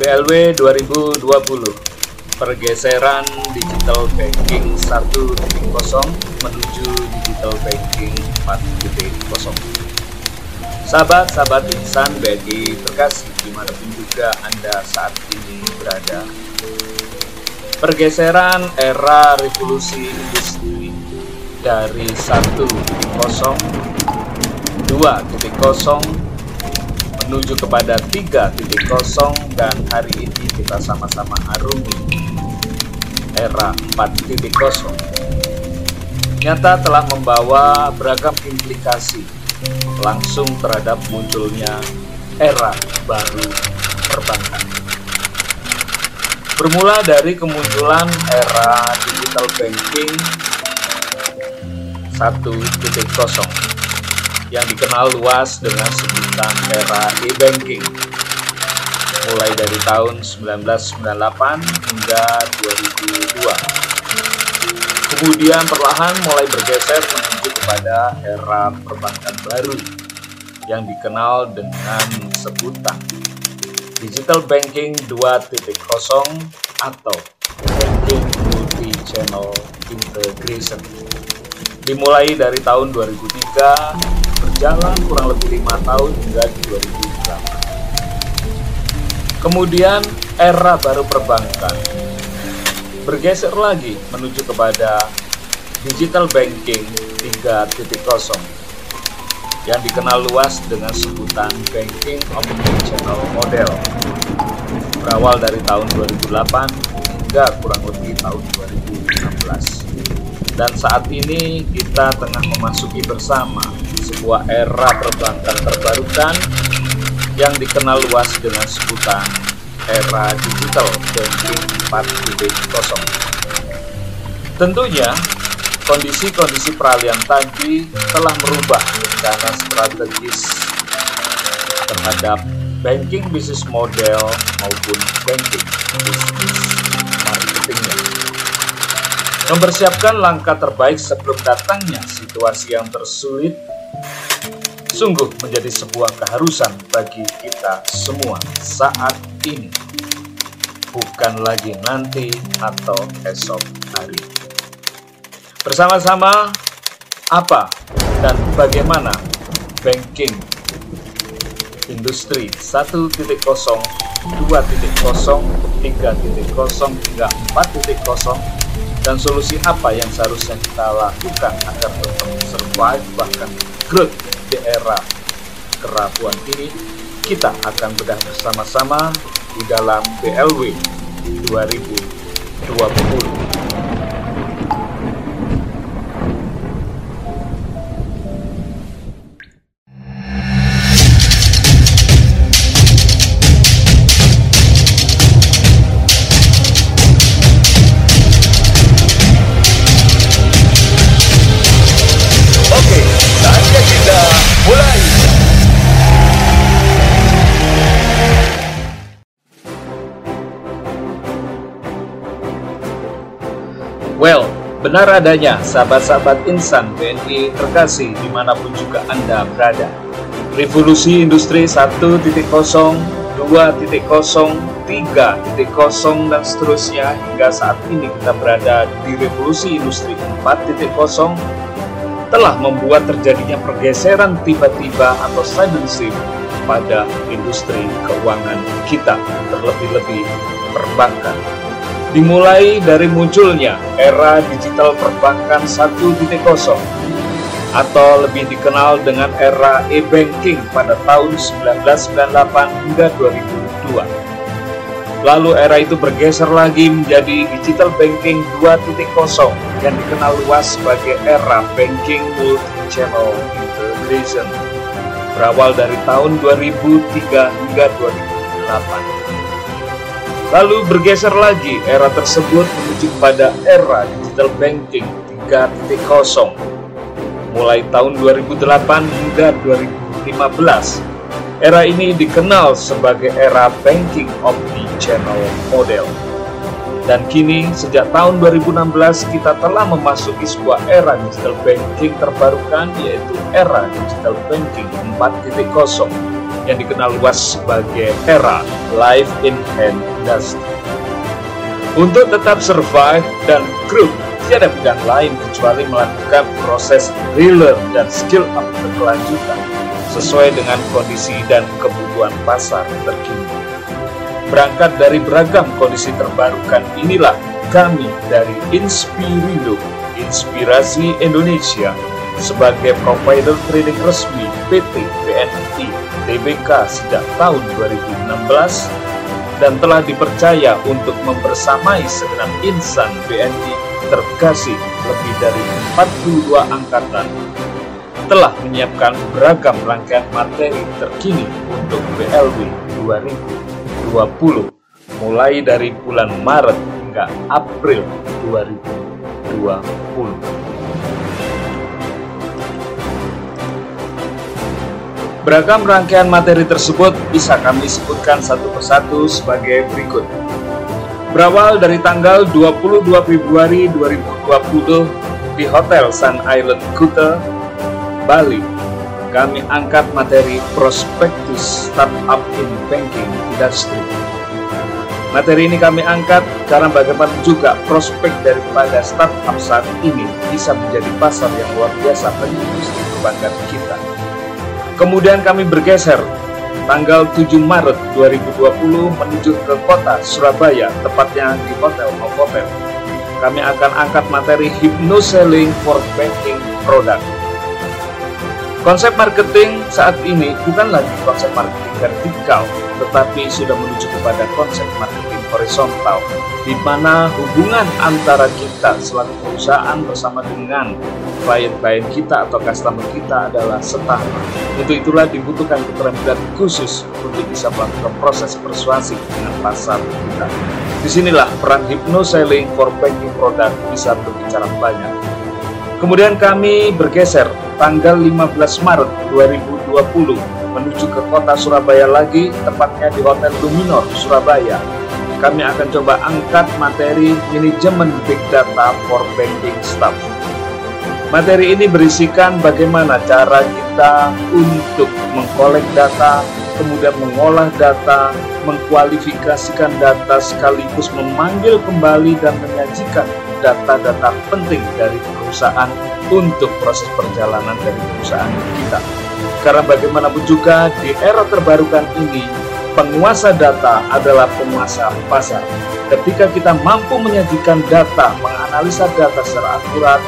BLW 2020 Pergeseran Digital Banking 1.0 menuju Digital Banking 4.0 Sahabat-sahabat insan BNI terkasih di mana pun juga Anda saat ini berada. Pergeseran era revolusi industri dari 1.0 2.0 menuju kepada 3.0 dan hari ini kita sama-sama arungi era 4.0 nyata telah membawa beragam implikasi langsung terhadap munculnya era baru perbankan. Bermula dari kemunculan era digital banking 1.0 yang dikenal luas dengan sebutan era e-banking mulai dari tahun 1998 hingga 2002. Kemudian perlahan mulai bergeser menuju kepada era perbankan baru yang dikenal dengan sebutan Digital Banking 2.0 atau Banking Multi-Channel Integration. Dimulai dari tahun 2003 berjalan kurang lebih lima tahun hingga 2008. Kemudian era baru perbankan. Bergeser lagi menuju kepada digital banking 3.0 yang dikenal luas dengan sebutan banking omnichannel model. Berawal dari tahun 2008 hingga kurang lebih tahun 2016 dan saat ini kita tengah memasuki bersama sebuah era perbankan terbarukan yang dikenal luas dengan sebutan era digital banking 4.0. Tentunya, kondisi-kondisi peralihan tadi telah merubah rencana strategis terhadap banking business model maupun banking marketingnya. Mempersiapkan langkah terbaik sebelum datangnya situasi yang tersulit sungguh menjadi sebuah keharusan bagi kita semua saat ini, bukan lagi nanti atau esok hari. Bersama-sama, apa dan bagaimana banking industri 1.0, 2.0, 3.0, hingga 4.0 dan solusi apa yang seharusnya kita lakukan agar tetap survive bahkan growth di era kerapuan ini, kita akan bedah bersama-sama di dalam BLW 2020. Benar adanya sahabat-sahabat insan BNI terkasih di mana pun juga Anda berada. Revolusi industri 1.0, 2.0, 3.0, dan seterusnya hingga saat ini kita berada di revolusi industri 4.0 telah membuat terjadinya pergeseran tiba-tiba atau sudden shift pada industri keuangan kita, terlebih-lebih perbankan dimulai dari munculnya era digital perbankan 1.0 atau lebih dikenal dengan era e-banking pada tahun 1998 hingga 2002. Lalu era itu bergeser lagi menjadi digital banking 2.0 yang dikenal luas sebagai era banking multi-channel integration berawal dari tahun 2003 hingga 2008. Lalu bergeser lagi era tersebut menuju pada era digital banking 3.0 mulai tahun 2008 hingga 2015. Era ini dikenal sebagai era banking omni-channel model. Dan kini sejak tahun 2016 kita telah memasuki sebuah era digital banking terbarukan yaitu era digital banking 4.0 yang dikenal luas sebagai era Life in Hand Industry. Untuk tetap survive dan grow, tiada bidang lain kecuali melakukan proses relearn dan skill up berkelanjutan sesuai dengan kondisi dan kebutuhan pasar terkini. Berangkat dari beragam kondisi terbarukan inilah kami dari Inspirindo, Inspirasi Indonesia, sebagai provider trading resmi PT BNI TBK sejak tahun 2016 dan telah dipercaya untuk membersamai segenap insan BNI terkasih lebih dari 42 angkatan telah menyiapkan beragam rangkaian materi terkini untuk BLW 2020 mulai dari bulan Maret hingga April 2020. Beragam rangkaian materi tersebut bisa kami sebutkan satu persatu sebagai berikut. Berawal dari tanggal 22 Februari 2020 di Hotel Sun Island Kuta, Bali, kami angkat materi prospektus startup in banking industry. Materi ini kami angkat karena bagaimana juga prospek daripada startup saat ini bisa menjadi pasar yang luar biasa bagi industri perbankan kita. Kemudian kami bergeser tanggal 7 Maret 2020 menuju ke kota Surabaya, tepatnya di Hotel Novotel. Kami akan angkat materi Hypnoselling for Banking Product. Konsep marketing saat ini bukan lagi konsep marketing vertikal, tetapi sudah menuju kepada konsep marketing horizontal, di mana hubungan antara kita selaku perusahaan bersama dengan klien-klien kita atau customer kita adalah setara. Untuk itulah dibutuhkan keterampilan khusus untuk bisa melakukan proses persuasi dengan pasar kita. Di sinilah peran hypnoselling for banking product bisa berbicara banyak. Kemudian kami bergeser tanggal 15 Maret 2020 menuju ke kota Surabaya lagi, tepatnya di Hotel Luminor, Surabaya. Kami akan coba angkat materi manajemen Big Data for Banking Staff. Materi ini berisikan bagaimana cara kita untuk mengkolek data, kemudian mengolah data, mengkualifikasikan data sekaligus memanggil kembali dan menyajikan data-data penting dari perusahaan untuk proses perjalanan dari perusahaan kita. Karena bagaimanapun juga di era terbarukan ini, penguasa data adalah penguasa pasar. Ketika kita mampu menyajikan data, menganalisa data secara akurat,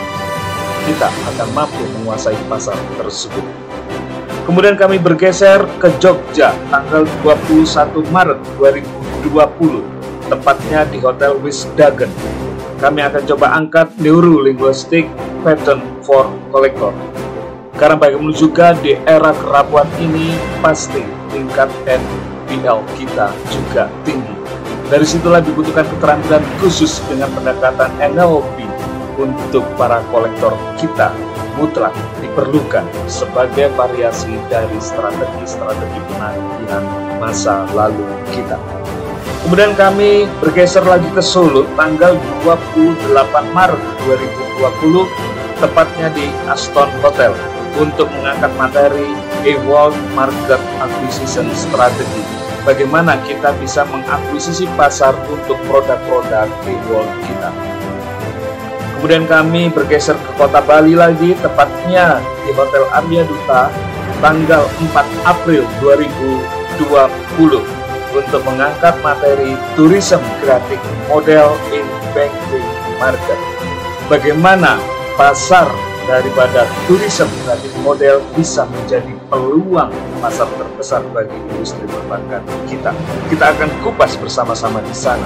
kita akan mampu menguasai pasar tersebut. Kemudian kami bergeser ke Jogja tanggal 21 Maret 2020, tepatnya di Hotel Wisdagen. Kami akan coba angkat Neurolinguistic Pattern for Collector karena bagaimana juga di era kerapuan ini pasti tingkat NPL kita juga tinggi. Dari situlah dibutuhkan keterampilan khusus dengan pendekatan NLP untuk para kolektor kita mutlak diperlukan sebagai variasi dari strategi-strategi penagihan masa lalu kita. Kemudian kami bergeser lagi ke Solo tanggal 28 Maret 2020 tepatnya di Aston Hotel untuk mengangkat materi a market acquisition strategy. Bagaimana kita bisa mengakuisisi pasar untuk produk-produk world kita. Kemudian kami bergeser ke kota Bali lagi, tepatnya di Hotel Arya Duta, tanggal 4 April 2020 untuk mengangkat materi Tourism Creative Model in Banking Market. Bagaimana pasar daripada tourism kreatif model bisa menjadi peluang pasar terbesar bagi industri perbankan kita. Kita akan kupas bersama-sama di sana.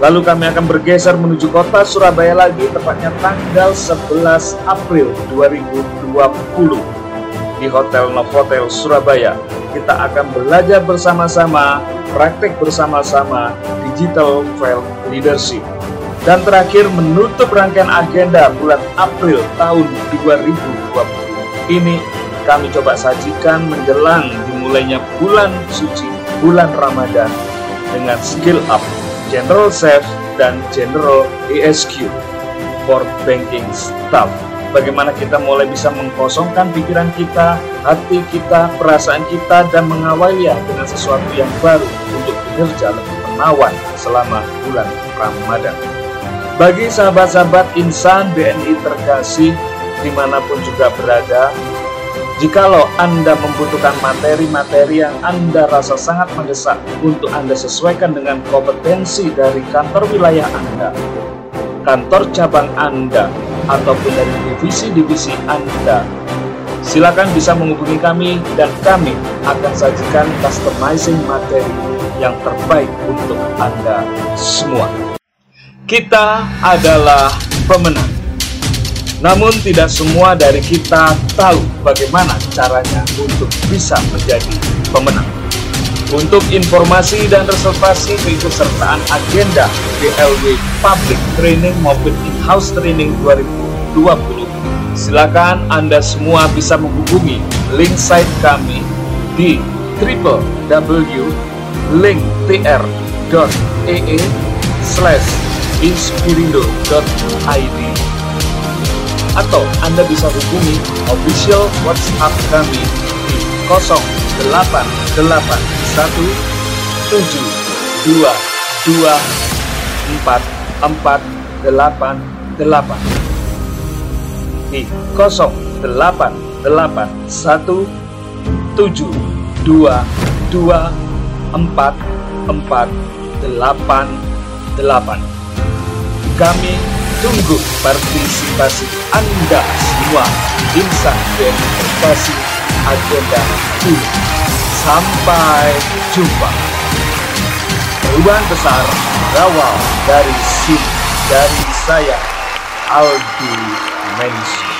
Lalu kami akan bergeser menuju kota Surabaya lagi, tepatnya tanggal 11 April 2020 di Hotel Novotel Surabaya. Kita akan belajar bersama-sama, praktek bersama-sama digital file leadership dan terakhir menutup rangkaian agenda bulan April tahun 2020 ini kami coba sajikan menjelang dimulainya bulan suci, bulan Ramadan dengan skill up, general safe, dan general ESQ for banking staff. bagaimana kita mulai bisa mengkosongkan pikiran kita, hati kita, perasaan kita, dan mengawalinya dengan sesuatu yang baru untuk kinerja lebih menawan selama bulan Ramadan. Bagi sahabat-sahabat insan BNI terkasih, di mana pun juga berada, Jikalau Anda membutuhkan materi-materi yang Anda rasa sangat mendesak untuk Anda sesuaikan dengan kompetensi dari kantor wilayah Anda, kantor cabang Anda, ataupun dari divisi-divisi Anda, silakan bisa menghubungi kami dan kami akan sajikan customizing materi yang terbaik untuk Anda semua. Kita adalah pemenang. Namun tidak semua dari kita tahu bagaimana caranya untuk bisa menjadi pemenang. Untuk informasi dan reservasi keikutsertaan agenda BLW Public Training maupun In-House Training 2020, silakan Anda semua bisa menghubungi link site kami di www.linktr.ee slash inspirindo.id atau Anda bisa hubungi official WhatsApp kami di 088 satu tujuh dua dua empat empat delapan delapan di kosong delapan delapan satu tujuh dua dua empat empat delapan delapan. Kami tunggu partisipasi Anda semua insan investasi agenda ini. Sampai jumpa. Perubahan besar berawal dari sini, dari saya, Aldi Mensu.